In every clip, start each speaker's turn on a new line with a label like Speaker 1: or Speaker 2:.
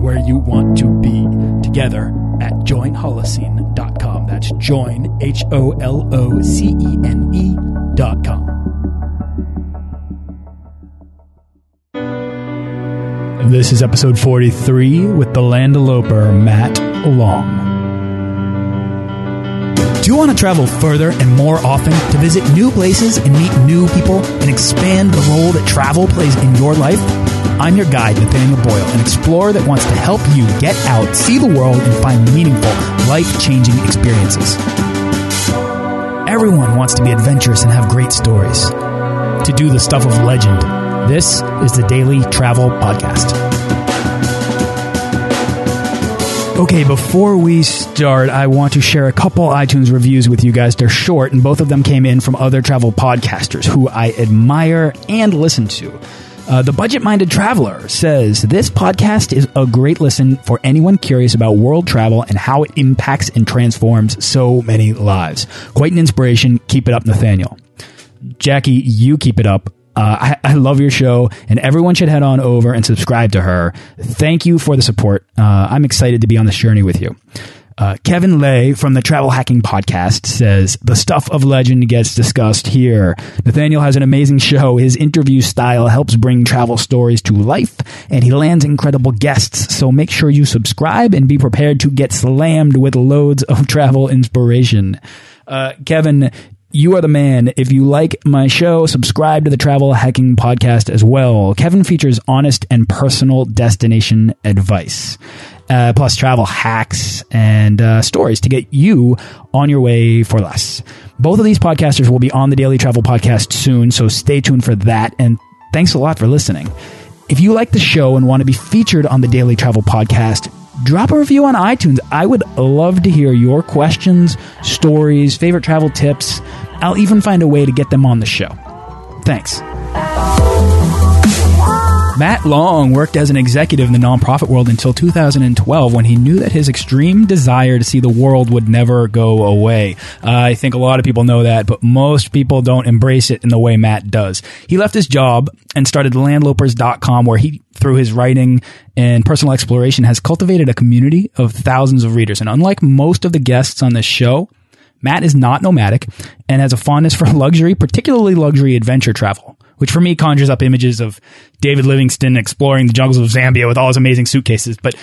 Speaker 1: where you want to be together at joinholocene.com. That's join, H O L O C E N E.com. This is episode 43 with the Landloper, Matt Long. Do you want to travel further and more often to visit new places and meet new people and expand the role that travel plays in your life? I'm your guide, Nathaniel Boyle, an explorer that wants to help you get out, see the world, and find meaningful, life changing experiences. Everyone wants to be adventurous and have great stories. To do the stuff of legend, this is the Daily Travel Podcast. Okay, before we start, I want to share a couple iTunes reviews with you guys. They're short, and both of them came in from other travel podcasters who I admire and listen to. Uh, the Budget Minded Traveler says this podcast is a great listen for anyone curious about world travel and how it impacts and transforms so many lives. Quite an inspiration. Keep it up, Nathaniel. Jackie, you keep it up. Uh, I, I, love your show, and everyone should head on over and subscribe to her. Thank you for the support. Uh, I'm excited to be on this journey with you. Uh, Kevin Lay from the Travel Hacking Podcast says, The stuff of legend gets discussed here. Nathaniel has an amazing show. His interview style helps bring travel stories to life, and he lands incredible guests. So make sure you subscribe and be prepared to get slammed with loads of travel inspiration. Uh, Kevin, you are the man. If you like my show, subscribe to the Travel Hacking Podcast as well. Kevin features honest and personal destination advice, uh, plus travel hacks and uh, stories to get you on your way for less. Both of these podcasters will be on the Daily Travel Podcast soon, so stay tuned for that. And thanks a lot for listening. If you like the show and want to be featured on the Daily Travel Podcast, drop a review on iTunes. I would love to hear your questions, stories, favorite travel tips. I'll even find a way to get them on the show. Thanks. Matt Long worked as an executive in the nonprofit world until 2012 when he knew that his extreme desire to see the world would never go away. Uh, I think a lot of people know that, but most people don't embrace it in the way Matt does. He left his job and started landlopers.com where he, through his writing and personal exploration, has cultivated a community of thousands of readers. And unlike most of the guests on this show, Matt is not nomadic and has a fondness for luxury, particularly luxury adventure travel which for me conjures up images of David Livingstone exploring the jungles of Zambia with all his amazing suitcases. But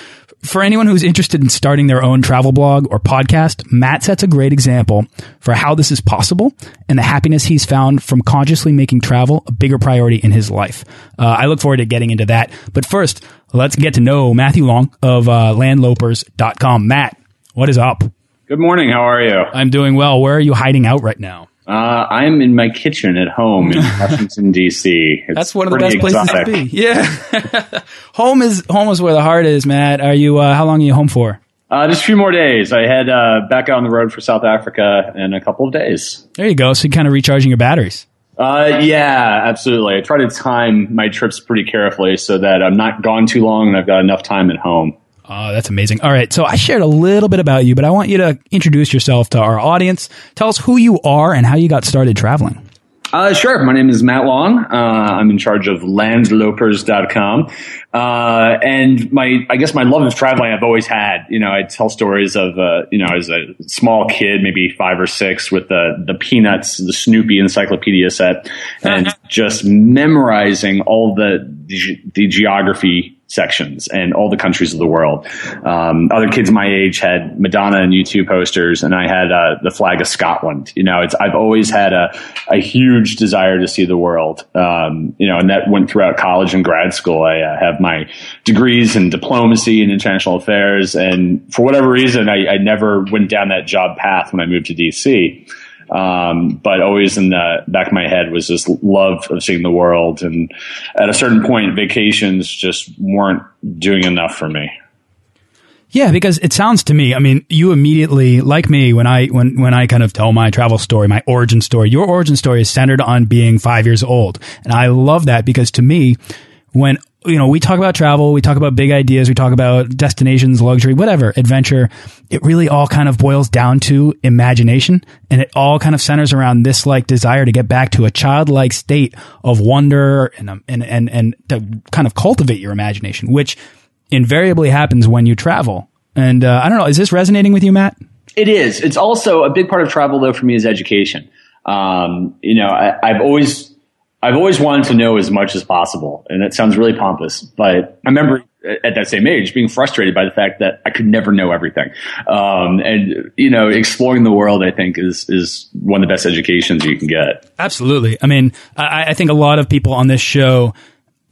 Speaker 1: for anyone who's interested in starting their own travel blog or podcast, Matt sets a great example for how this is possible and the happiness he's found from consciously making travel a bigger priority in his life. Uh, I look forward to getting into that. But first, let's get to know Matthew Long of uh, landlopers.com. Matt, what is up?
Speaker 2: Good morning. How are you?
Speaker 1: I'm doing well. Where are you hiding out right now?
Speaker 2: Uh, I'm in my kitchen at home in Washington D.C.
Speaker 1: It's That's one of the best exotic. places to be. Yeah, home is home is where the heart is. Matt, are you? Uh, how long are you home for?
Speaker 2: Uh, just a few more days. I head uh, back out on the road for South Africa in a couple of days.
Speaker 1: There you go. So you're kind of recharging your batteries.
Speaker 2: Uh, yeah, absolutely. I try to time my trips pretty carefully so that I'm not gone too long and I've got enough time at home.
Speaker 1: Oh, that's amazing. All right. So I shared a little bit about you, but I want you to introduce yourself to our audience. Tell us who you are and how you got started traveling.
Speaker 2: Uh, sure. My name is Matt Long. Uh, I'm in charge of landlopers.com. Uh, and my, I guess my love of traveling I've always had. You know, I tell stories of, uh, you know, as a small kid, maybe five or six with the, the Peanuts, the Snoopy encyclopedia set and just memorizing all the, the geography sections and all the countries of the world. Um, other kids my age had Madonna and U2 posters, and I had uh, the flag of Scotland. You know, it's I've always had a, a huge desire to see the world. Um, you know, and that went throughout college and grad school. I uh, have my degrees in diplomacy and international affairs, and for whatever reason, I, I never went down that job path when I moved to DC. Um, but always in the back of my head was this love of seeing the world. And at a certain point, vacations just weren't doing enough for me.
Speaker 1: Yeah, because it sounds to me, I mean, you immediately, like me, when I when when I kind of tell my travel story, my origin story, your origin story is centered on being five years old, and I love that because to me, when you know we talk about travel, we talk about big ideas, we talk about destinations, luxury, whatever, adventure, it really all kind of boils down to imagination, and it all kind of centers around this like desire to get back to a childlike state of wonder and um, and and and to kind of cultivate your imagination, which invariably happens when you travel. And uh, I don't know, is this resonating with you, Matt?
Speaker 2: It is. It's also a big part of travel, though, for me is education. Um, you know, I, I've always I've always wanted to know as much as possible, and it sounds really pompous, but I remember at that same age being frustrated by the fact that I could never know everything. Um, and you know, exploring the world, I think, is is one of the best educations you can get.
Speaker 1: Absolutely. I mean, I, I think a lot of people on this show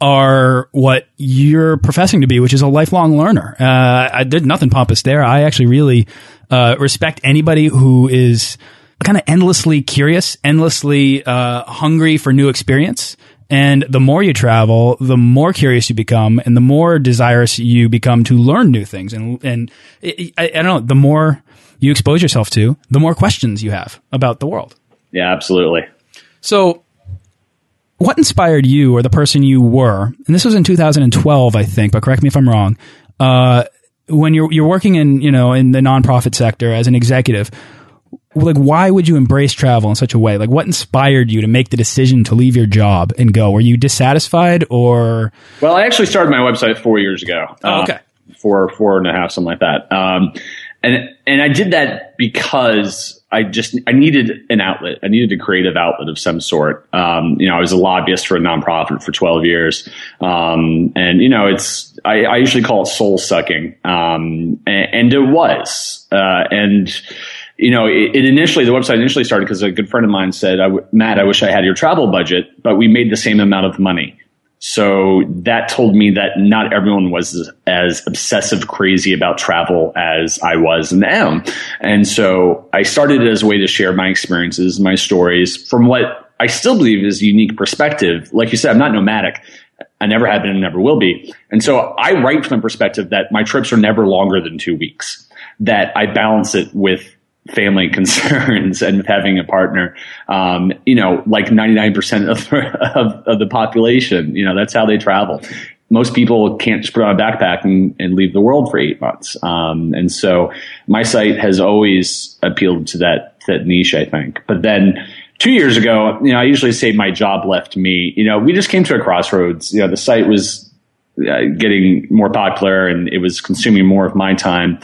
Speaker 1: are what you're professing to be, which is a lifelong learner. Uh, I did nothing pompous there. I actually really uh, respect anybody who is kind of endlessly curious, endlessly uh, hungry for new experience. And the more you travel, the more curious you become, and the more desirous you become to learn new things. And and I, I don't know, the more you expose yourself to, the more questions you have about the world.
Speaker 2: Yeah, absolutely.
Speaker 1: So what inspired you or the person you were, and this was in 2012, I think, but correct me if I'm wrong, uh, when you're, you're working in, you know, in the nonprofit sector as an executive, like, why would you embrace travel in such a way? Like, what inspired you to make the decision to leave your job and go? Were you dissatisfied or?
Speaker 2: Well, I actually started my website four years ago.
Speaker 1: Oh, okay.
Speaker 2: Uh, four, four and a half, something like that. Um, and, and I did that because I just I needed an outlet. I needed a creative outlet of some sort. Um, you know, I was a lobbyist for a nonprofit for 12 years, um, and you know, it's I, I, usually call it soul sucking, um, and, and, it was. Uh, and you know, it, it, initially the website initially started because a good friend of mine said, "Matt, I wish I had your travel budget, but we made the same amount of money." So that told me that not everyone was as obsessive crazy about travel as I was and am. And so I started it as a way to share my experiences, my stories from what I still believe is a unique perspective. Like you said, I'm not nomadic. I never have been and never will be. And so I write from the perspective that my trips are never longer than two weeks, that I balance it with family concerns and having a partner. Um, you know, like 99% of, of, of, the population, you know, that's how they travel. Most people can't just put on a backpack and, and leave the world for eight months. Um, and so my site has always appealed to that, that niche, I think. But then two years ago, you know, I usually say my job left me, you know, we just came to a crossroads. You know, the site was uh, getting more popular and it was consuming more of my time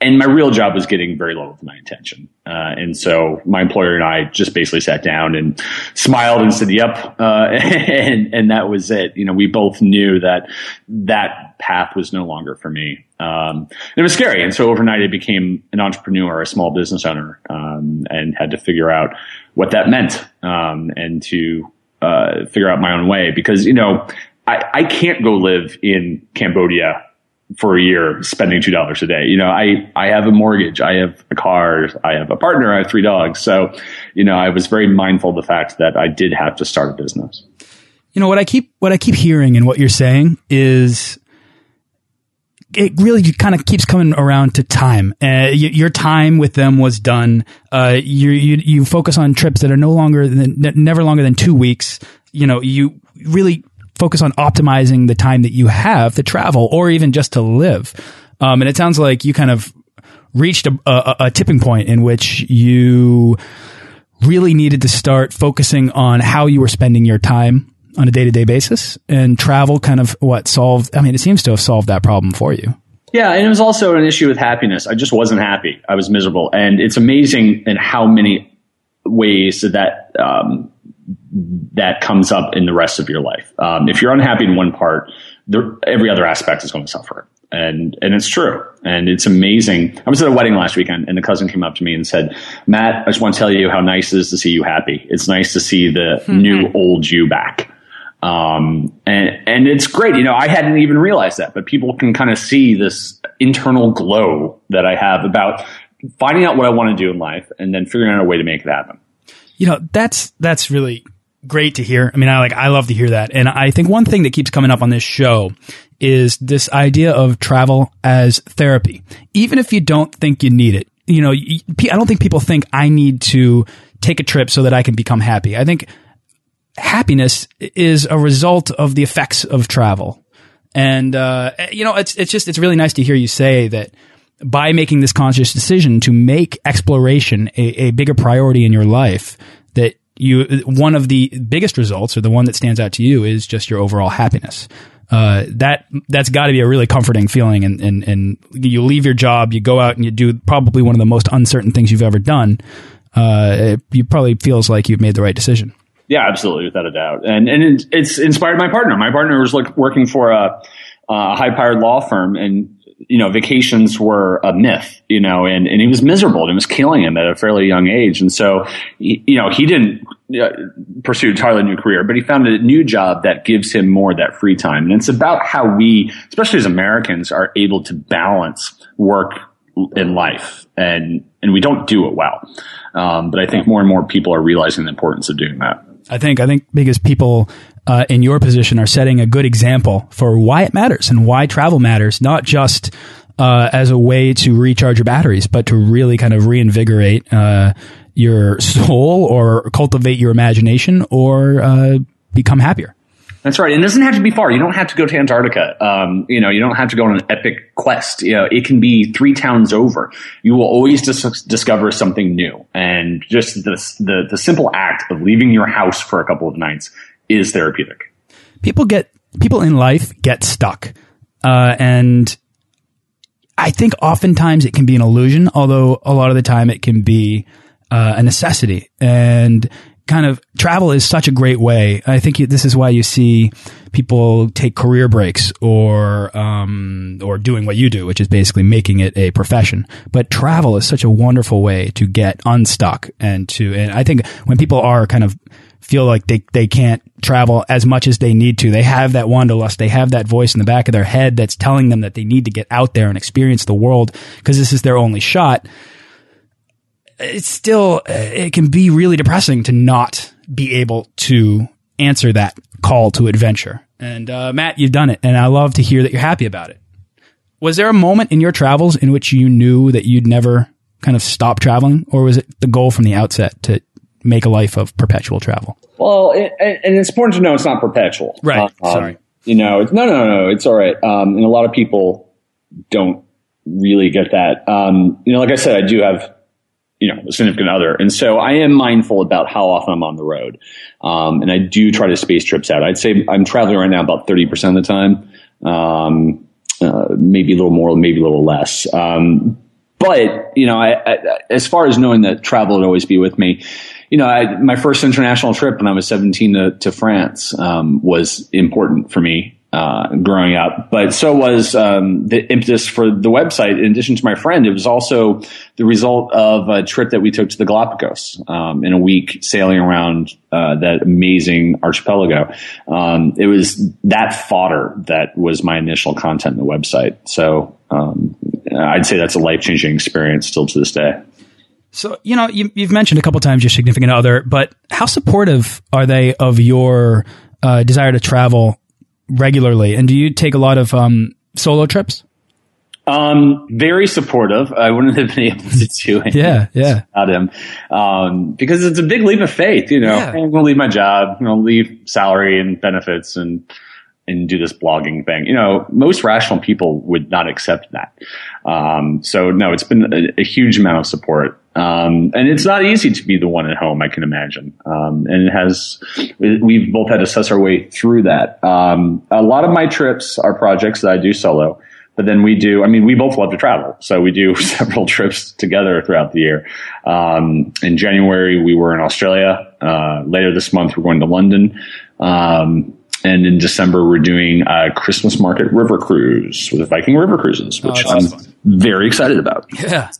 Speaker 2: and my real job was getting very low with my attention. Uh, and so my employer and I just basically sat down and smiled and said, yep. Uh, and, and that was it. You know, we both knew that that path was no longer for me. Um, it was scary. And so overnight I became an entrepreneur, a small business owner, um, and had to figure out what that meant, um, and to, uh, figure out my own way because, you know, I, I can't go live in Cambodia for a year spending two dollars a day. You know, I I have a mortgage, I have a car, I have a partner, I have three dogs. So, you know, I was very mindful of the fact that I did have to start a business.
Speaker 1: You know what I keep what I keep hearing and what you're saying is it really kind of keeps coming around to time. Uh, your time with them was done. Uh, you, you you focus on trips that are no longer than never longer than two weeks. You know, you really focus on optimizing the time that you have to travel or even just to live. Um, and it sounds like you kind of reached a, a, a tipping point in which you really needed to start focusing on how you were spending your time on a day to day basis and travel kind of what solved. I mean, it seems to have solved that problem for you.
Speaker 2: Yeah, and it was also an issue with happiness. I just wasn't happy. I was miserable, and it's amazing in how many ways that um, that comes up in the rest of your life. Um, if you're unhappy in one part, the, every other aspect is going to suffer. And, and it's true. And it's amazing. I was at a wedding last weekend and the cousin came up to me and said, Matt, I just want to tell you how nice it is to see you happy. It's nice to see the mm-hmm. new old you back. Um, and, and it's great. You know, I hadn't even realized that, but people can kind of see this internal glow that I have about finding out what I want to do in life and then figuring out a way to make it happen.
Speaker 1: You know, that's, that's really great to hear. I mean, I like, I love to hear that. And I think one thing that keeps coming up on this show is this idea of travel as therapy. Even if you don't think you need it, you know, I don't think people think I need to take a trip so that I can become happy. I think happiness is a result of the effects of travel. And, uh, you know, it's, it's just, it's really nice to hear you say that by making this conscious decision to make exploration a, a bigger priority in your life, that you, one of the biggest results or the one that stands out to you is just your overall happiness. Uh, that that's got to be a really comforting feeling. And, and and you leave your job, you go out and you do probably one of the most uncertain things you've ever done. Uh, it, it probably feels like you've made the right decision.
Speaker 2: Yeah, absolutely, without a doubt. And and it's inspired my partner. My partner was like working for a, a high powered law firm, and you know, vacations were a myth, you know, and, and he was miserable and it was killing him at a fairly young age. And so, you know, he didn't uh, pursue a entirely new career, but he found a new job that gives him more of that free time. And it's about how we, especially as Americans, are able to balance work in life and, and we don't do it well. Um, but I think more and more people are realizing the importance of doing that.
Speaker 1: I think, I think because people uh, in your position are setting a good example for why it matters and why travel matters, not just uh, as a way to recharge your batteries, but to really kind of reinvigorate uh, your soul or cultivate your imagination or uh, become happier.
Speaker 2: That's right. And it doesn't have to be far. You don't have to go to Antarctica. Um, you know, you don't have to go on an epic quest. You know, it can be three towns over. You will always dis- discover something new. And just the, the, the simple act of leaving your house for a couple of nights is therapeutic.
Speaker 1: People get people in life get stuck, uh, and I think oftentimes it can be an illusion. Although a lot of the time it can be uh, a necessity. And kind of travel is such a great way. I think this is why you see people take career breaks or um, or doing what you do, which is basically making it a profession. But travel is such a wonderful way to get unstuck and to. And I think when people are kind of feel like they, they can't travel as much as they need to. They have that wanderlust. They have that voice in the back of their head that's telling them that they need to get out there and experience the world because this is their only shot. It's still, it can be really depressing to not be able to answer that call to adventure. And, uh, Matt, you've done it. And I love to hear that you're happy about it. Was there a moment in your travels in which you knew that you'd never kind of stop traveling or was it the goal from the outset to make a life of perpetual travel.
Speaker 2: Well, it, and it's important to know it's not perpetual.
Speaker 1: Right. Um, Sorry.
Speaker 2: You know, no, no, no, it's all right. Um, and a lot of people don't really get that. Um, you know, like I said, I do have, you know, significant other. And so I am mindful about how often I'm on the road. Um, and I do try to space trips out. I'd say I'm traveling right now about 30% of the time. Um, uh, maybe a little more, maybe a little less. Um, but, you know, I, I, as far as knowing that travel would always be with me, you know, I, my first international trip when I was 17 to, to France um, was important for me uh, growing up. But so was um, the impetus for the website. In addition to my friend, it was also the result of a trip that we took to the Galapagos um, in a week, sailing around uh, that amazing archipelago. Um, it was that fodder that was my initial content in the website. So um, I'd say that's a life changing experience still to this day.
Speaker 1: So, you know, you, have mentioned a couple times your significant other, but how supportive are they of your uh, desire to travel regularly? And do you take a lot of um, solo trips?
Speaker 2: Um, very supportive. I wouldn't have been able to do it.
Speaker 1: yeah, yeah.
Speaker 2: Without him, um, because it's a big leap of faith. You know, yeah. I'm going to leave my job. I'm going to leave salary and benefits and and do this blogging thing. You know, most rational people would not accept that. Um, so no, it's been a, a huge amount of support. Um, and it's not easy to be the one at home, I can imagine. Um, and it has, we've both had to suss our way through that. Um, a lot of my trips are projects that I do solo, but then we do, I mean, we both love to travel. So we do several trips together throughout the year. Um, in January, we were in Australia. Uh, later this month, we're going to London. Um, and in December, we're doing a Christmas market river cruise with Viking River Cruises, which oh, I'm fun. very excited about.
Speaker 1: Yeah.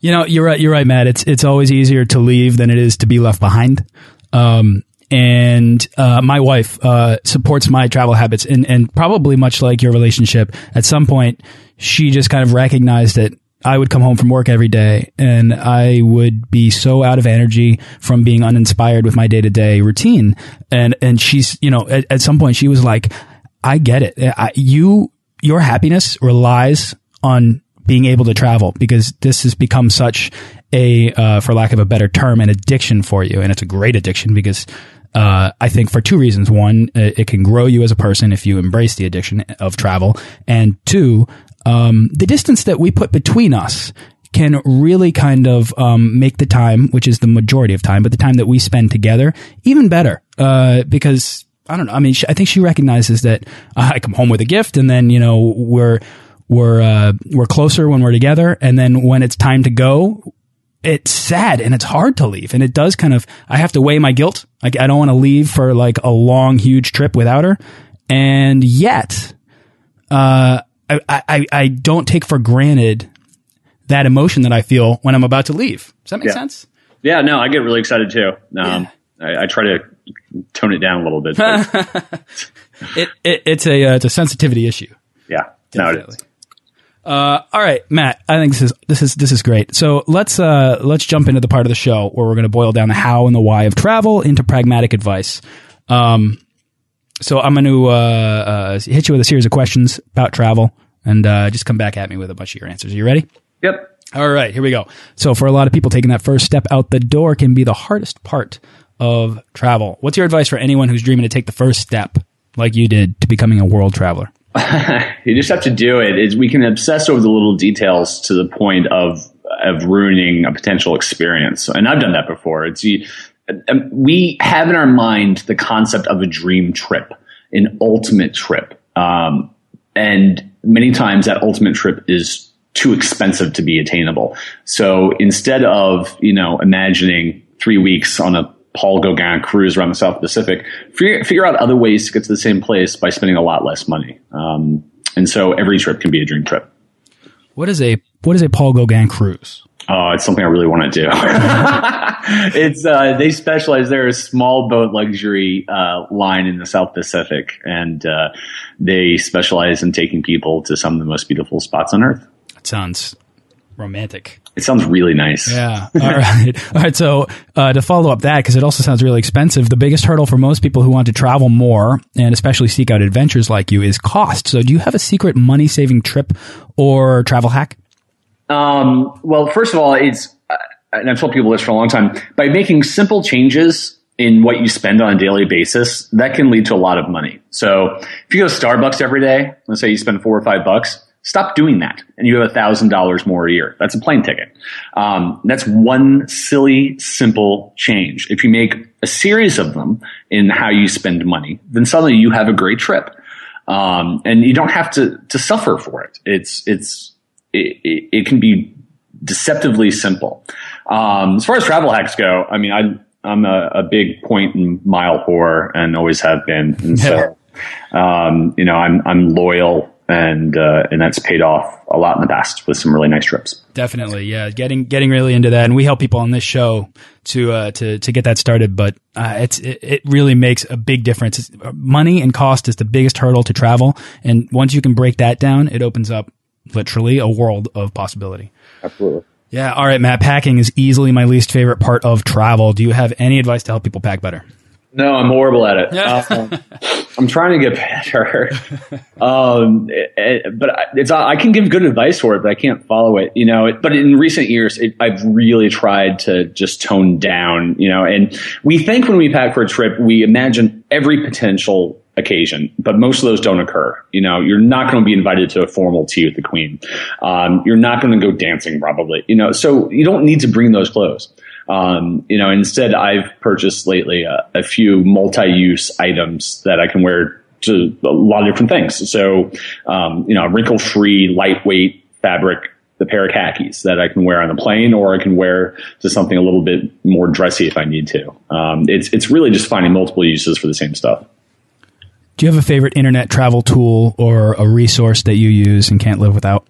Speaker 1: You know, you're right. You're right, Matt. It's it's always easier to leave than it is to be left behind. Um, and uh, my wife uh, supports my travel habits, and and probably much like your relationship, at some point she just kind of recognized that I would come home from work every day, and I would be so out of energy from being uninspired with my day to day routine, and and she's you know at, at some point she was like, I get it. I, you, your happiness relies on being able to travel because this has become such a, uh, for lack of a better term, an addiction for you. And it's a great addiction because, uh, I think for two reasons. One, it can grow you as a person if you embrace the addiction of travel. And two, um, the distance that we put between us can really kind of um, make the time, which is the majority of time, but the time that we spend together even better. Uh, because I don't know. I mean, I think she recognizes that uh, I come home with a gift, and then you know we're we're uh, we're closer when we're together, and then when it's time to go, it's sad and it's hard to leave, and it does kind of. I have to weigh my guilt. Like I don't want to leave for like a long, huge trip without her, and yet, uh, I, I I don't take for granted that emotion that I feel when I'm about to leave. Does that make
Speaker 2: Yeah.
Speaker 1: sense?
Speaker 2: Yeah, no, I get really excited too. Um, I, I try to tone it down a little bit.
Speaker 1: It, it it's a uh, it's a sensitivity issue.
Speaker 2: yeah, no, it
Speaker 1: Definitely.
Speaker 2: is.
Speaker 1: Uh, all right, Matt. I think this is this is this is great. So let's uh, let's jump into the part of the show where we're going to boil down the how and the why of travel into pragmatic advice. Um, so I'm going to uh, uh, hit you with a series of questions about travel, and uh, just come back at me with a bunch of your answers. Are you ready?
Speaker 2: Yep.
Speaker 1: All right, here we go. So for a lot of people, taking that first step out the door can be the hardest part of travel. What's your advice for anyone who's dreaming to take the first step, like you did, to becoming a world traveler?
Speaker 2: you just have to do it. It's, we can obsess over the little details to the point of of ruining a potential experience, and I've done that before. It's you, um, we have in our mind the concept of a dream trip, an ultimate trip, um, and many times that ultimate trip is too expensive to be attainable. So instead of you know imagining three weeks on a Paul Gauguin cruise around the South Pacific, figure, figure out other ways to get to the same place by spending a lot less money. Um, and so every trip can be a dream trip.
Speaker 1: What is a what is a Paul Gauguin cruise?
Speaker 2: Oh, it's something I really want to do. it's uh, they specialize. They're a small boat luxury uh, line in the South Pacific, and uh, they specialize in taking people to some of the most beautiful spots on Earth.
Speaker 1: That sounds romantic.
Speaker 2: It sounds really nice.
Speaker 1: Yeah. All right. All right. So uh, to follow up that, because it also sounds really expensive, the biggest hurdle for most people who want to travel more and especially seek out adventures like you is cost. So do you have a secret money saving trip or travel hack?
Speaker 2: Um, well, first of all, it's, uh, and I've told people this for a long time, by making simple changes in what you spend on a daily basis, that can lead to a lot of money. So if you go to Starbucks every day, let's say you spend four or five bucks, stop doing that and you have a thousand dollars more a year. That's a plane ticket. Um, that's one silly, simple change. If you make a series of them in how you spend money, then suddenly you have a great trip. Um, and you don't have to, to suffer for it. It's, it's, it, it, it can be deceptively simple. Um, as far as travel hacks go, I mean, I, I'm a, a big point and mile whore and always have been. And so, um, you know, I'm, I'm loyal and, uh, and that's paid off a lot in the past with some really nice trips.
Speaker 1: Definitely, yeah. Getting getting really into that, and we help people on this show to uh, to to get that started. But uh, it's it, it really makes a big difference. It's, money and cost is the biggest hurdle to travel, and once you can break that down, it opens up literally a world of possibility.
Speaker 2: Absolutely.
Speaker 1: Yeah. All right, Matt. Packing is easily my least favorite part of travel. Do you have any advice to help people pack better?
Speaker 2: No, I'm horrible at it. Um, I'm trying to get better. Um, it- it- but I- it's I can give good advice for it, but I can't follow it. You know. But in recent years, it, I've really tried to just tone down. You know, and we think when we pack for a trip, we imagine every potential occasion, but most of those don't occur. You know, you're not going to be invited to a formal tea with the queen. Um, you're not going to go dancing probably. You know, so you don't need to bring those clothes. Um, you know, instead, I've purchased lately a, a few multi-use items that I can wear to a lot of different things. So, um, you know, wrinkle-free, lightweight fabric, the pair of khakis that I can wear on the plane, or I can wear to something a little bit more dressy if I need to. Um, it's it's really just finding multiple uses for the same stuff.
Speaker 1: Do you have a favorite internet travel tool or a resource that you use and can't live without?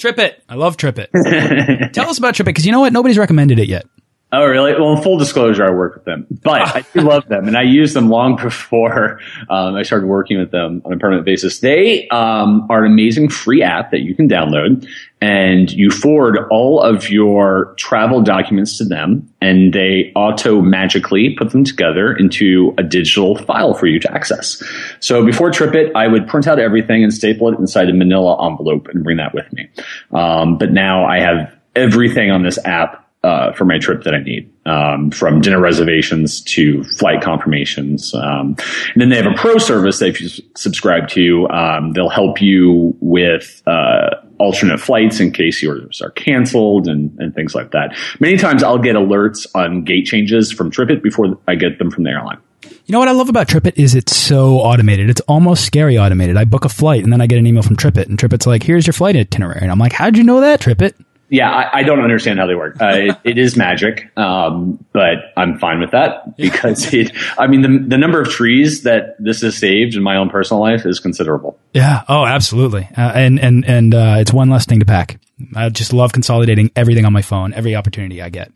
Speaker 1: TripIt. I love TripIt. Tell us about TripIt because you know what? Nobody's recommended it yet.
Speaker 2: Oh, really? Well, in full disclosure, I work with them, but I do love them, and I used them long before um, I started working with them on a permanent basis. They um, are an amazing free app that you can download, and you forward all of your travel documents to them, and they auto magically put them together into a digital file for you to access. So before TripIt, I would print out everything and staple it inside a manila envelope and bring that with me. Um, but now I have everything on this app uh, for my trip that I need, um, from dinner reservations to flight confirmations. Um, and then they have a pro service that if you subscribe to, um, they'll help you with uh, alternate flights in case yours are canceled and, and things like that. Many times I'll get alerts on gate changes from TripIt before I get them from the airline.
Speaker 1: You know what I love about TripIt is it's so automated. It's almost scary automated. I book a flight and then I get an email from TripIt and TripIt's like, here's your flight itinerary. And I'm like, how'd you know that, TripIt?
Speaker 2: Yeah, I, I, don't understand how they work. Uh, it, it is magic, um, but I'm fine with that because it. I mean, the the number of trees that this has saved in my own personal life is considerable.
Speaker 1: Yeah. Oh, absolutely. Uh, and and and uh, it's one less thing to pack. I just love consolidating everything on my phone, every opportunity I get.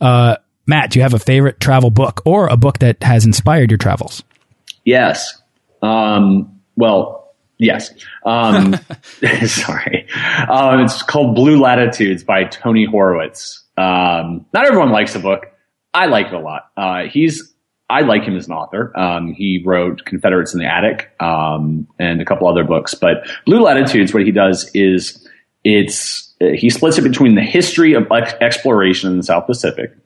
Speaker 1: Uh, Matt, do you have a favorite travel book or a book that has inspired your travels?
Speaker 2: Yes. Um, well, Yes. Um, sorry. Um, it's called Blue Latitudes by Tony Horwitz. Um, not everyone likes the book. I like it a lot. Uh, he's, I like him as an author. Um, he wrote Confederates in the Attic, um, and a couple other books, but Blue Latitudes, what he does is it's, he splits it between the history of exploration in the South Pacific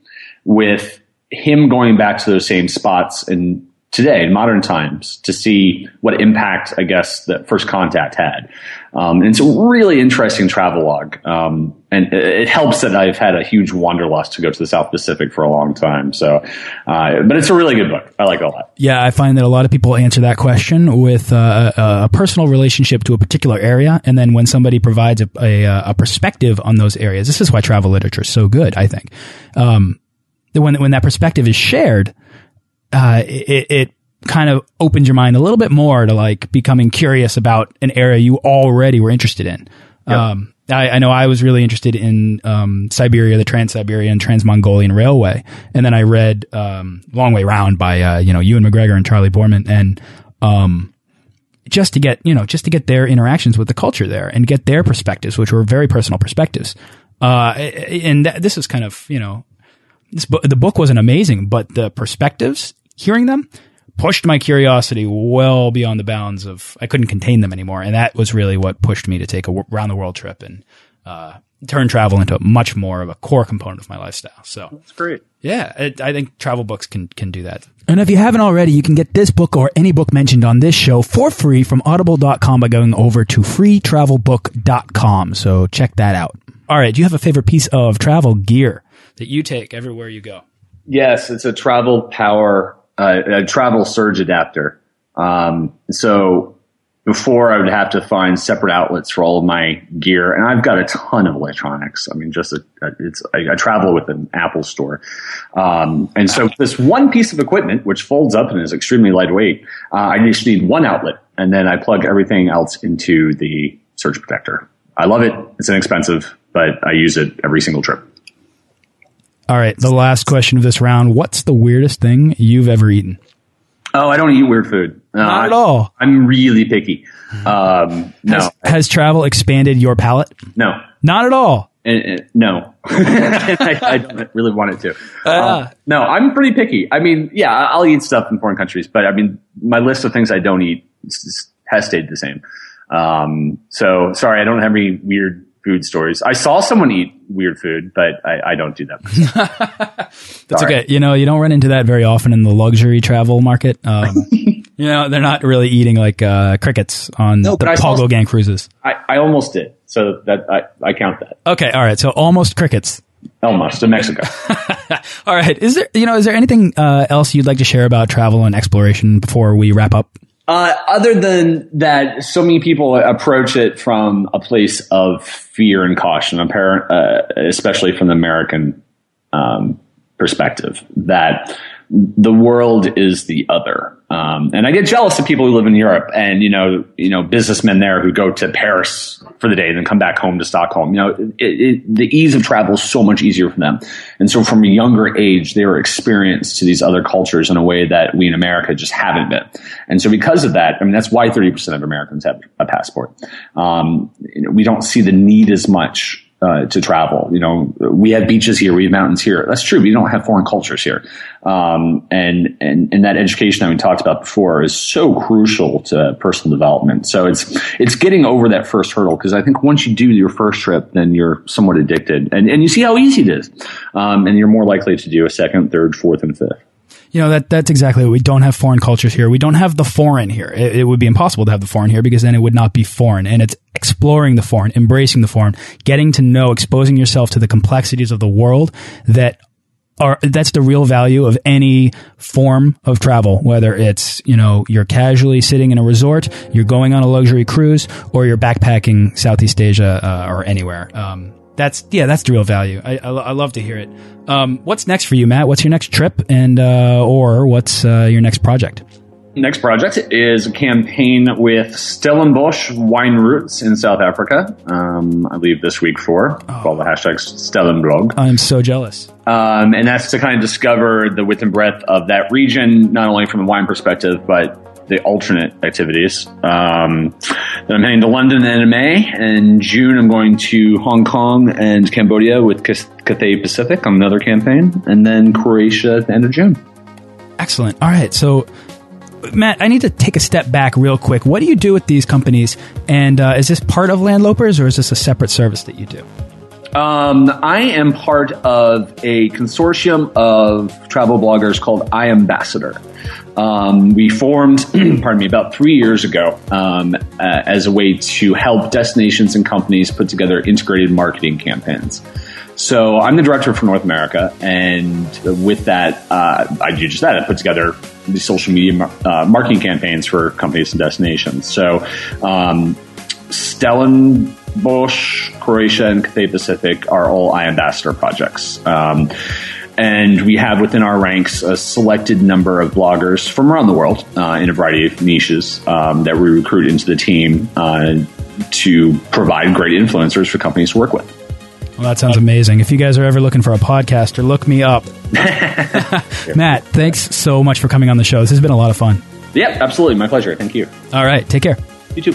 Speaker 2: with him going back to those same spots and today in modern times to see what impact I guess that first contact had. Um, and it's a really interesting travelogue. Um, and it helps that I've had a huge wanderlust to go to the South Pacific for a long time. So, uh, but it's a really good book. I like it a lot.
Speaker 1: Yeah, I find that a lot of people answer that question with uh, a personal relationship to a particular area, and then when somebody provides a, a, a perspective on those areas, this is why travel literature is so good. I think um, when when that perspective is shared, uh, it, it kind of opened your mind a little bit more to like becoming curious about an area you already were interested in. Yep. Um, I, I, know I was really interested in um, Siberia, the Trans-Siberian Trans-Mongolian Railway, and then I read um, Long Way Round by uh, you know Ewan McGregor and Charlie Boorman, and um, just to get you know just to get their interactions with the culture there and get their perspectives, which were very personal perspectives. Uh, and th this is kind of you know this bu the book wasn't amazing, but the perspectives, hearing them, pushed my curiosity well beyond the bounds of I couldn't contain them anymore, and that was really what pushed me to take a round the world trip and uh, turn travel into much more of a core component of my lifestyle. So
Speaker 2: that's great.
Speaker 1: Yeah, it, I think travel books can can do that. And if you haven't already, you can get this book or any book mentioned on this show for free from audible.com by going over to freetravelbook.com. So check that out. All right, do you have a favorite piece of travel gear that you take everywhere you go?
Speaker 2: Yes, it's a travel power a travel surge adapter. Um, so before I would have to find separate outlets for all of my gear, and I've got a ton of electronics. I mean, just a, it's I, I, travel with an Apple store, um, and so this one piece of equipment which folds up and is extremely lightweight, uh, I just need one outlet, and then I plug everything else into the surge protector. I love it. It's inexpensive, but I use it every single trip.
Speaker 1: All right, the last question of this round. What's the weirdest thing you've ever eaten?
Speaker 2: Oh, I don't eat weird food.
Speaker 1: Uh, Not at all.
Speaker 2: I'm really picky. Um, no.
Speaker 1: Has, has, travel expanded your palate?
Speaker 2: No.
Speaker 1: Not at all.
Speaker 2: Uh, no. I, I, don't really want it to. Uh, no, I'm pretty picky. I mean, yeah, I'll eat stuff in foreign countries, but I mean, my list of things I don't eat has stayed the same. Um, so sorry, I don't have any weird food stories. I saw someone eat weird food, but I, I don't do that.
Speaker 1: That's okay. You know, you don't run into that very often in the luxury travel market. Um, you know, they're not really eating like uh, crickets on no, the Paul Gauguin cruises.
Speaker 2: I, I almost did, so that I, I count that.
Speaker 1: Okay, all right. So almost crickets.
Speaker 2: Almost in Mexico.
Speaker 1: all right. Is there you know is there anything uh, else you'd like to share about travel and exploration before we wrap up?
Speaker 2: Uh, other than that, so many people approach it from a place of fear and caution, apparent, uh, especially from the American um, perspective, that the world is the other. Um, and I get jealous of people who live in Europe and, you know, you know, businessmen there who go to Paris for the day and then come back home to Stockholm. You know, it, it, the ease of travel is so much easier for them. And so from a younger age, they were experienced to these other cultures in a way that we in America just haven't been. And so because of that, I mean, that's why 30% of Americans have a passport. Um, you know, we don't see the need as much uh, to travel. You know, we have beaches here, we have mountains here. That's true. We don't have foreign cultures here. Um, and, and, and that education that we talked about before is so crucial to personal development. So it's, it's getting over that first hurdle because I think once you do your first trip, then you're somewhat addicted and, and you see how easy it is. Um, and you're more likely to do a second, third, fourth, and fifth.
Speaker 1: You know, that that's exactly what we don't have foreign cultures here. We don't have the foreign here. It, it, would be impossible to have the foreign here because then it would not be foreign. And it's exploring the foreign, embracing the foreign, getting to know, exposing yourself to the complexities of the world that are, that's the real value of any form of travel, whether it's, you know, you're casually sitting in a resort, you're going on a luxury cruise, or you're backpacking Southeast Asia uh, or anywhere. Um, that's yeah, that's the real value. I, I, I love to hear it. Um, what's next for you, Matt? What's your next trip, and uh, or what's uh, your next project?
Speaker 2: Next project is a campaign with Stellenbosch Wine Routes in South Africa. Um, I leave this week for oh. called the hashtag Stellenblog.
Speaker 1: I'm so jealous.
Speaker 2: Um, and that's to kind of discover the width and breadth of that region, not only from a wine perspective, but the alternate activities. Um, then I'm heading to London in May. In June, I'm going to Hong Kong and Cambodia with Cathay Pacific on another campaign, and then Croatia at the end of June.
Speaker 1: Excellent. All right. So, Matt, I need to take a step back real quick. What do you do with these companies? And uh, is this part of Landlopers or is this a separate service that you do?
Speaker 2: Um, I am part of a consortium of travel bloggers called iAmbassador. Um, we formed, pardon me, about three years ago um, uh, as a way to help destinations and companies put together integrated marketing campaigns. So I'm the director for North America, and with that, uh, I do just that. I put together the social media uh, marketing campaigns for companies and destinations. So um, Stellenbosch, Croatia, and Cathay Pacific are all iAmbassador projects. Um, and we have within our ranks a selected number of bloggers from around the world uh, in a variety of niches um, that we recruit into the team uh, to provide great influencers for companies to work with.
Speaker 1: Well, that sounds amazing. If you guys are ever looking for a podcaster, look me up. Matt, thanks so much for coming on the show. This has been a lot of fun.
Speaker 2: Yep, absolutely. My pleasure. Thank you.
Speaker 1: All right. Take care.
Speaker 2: You too.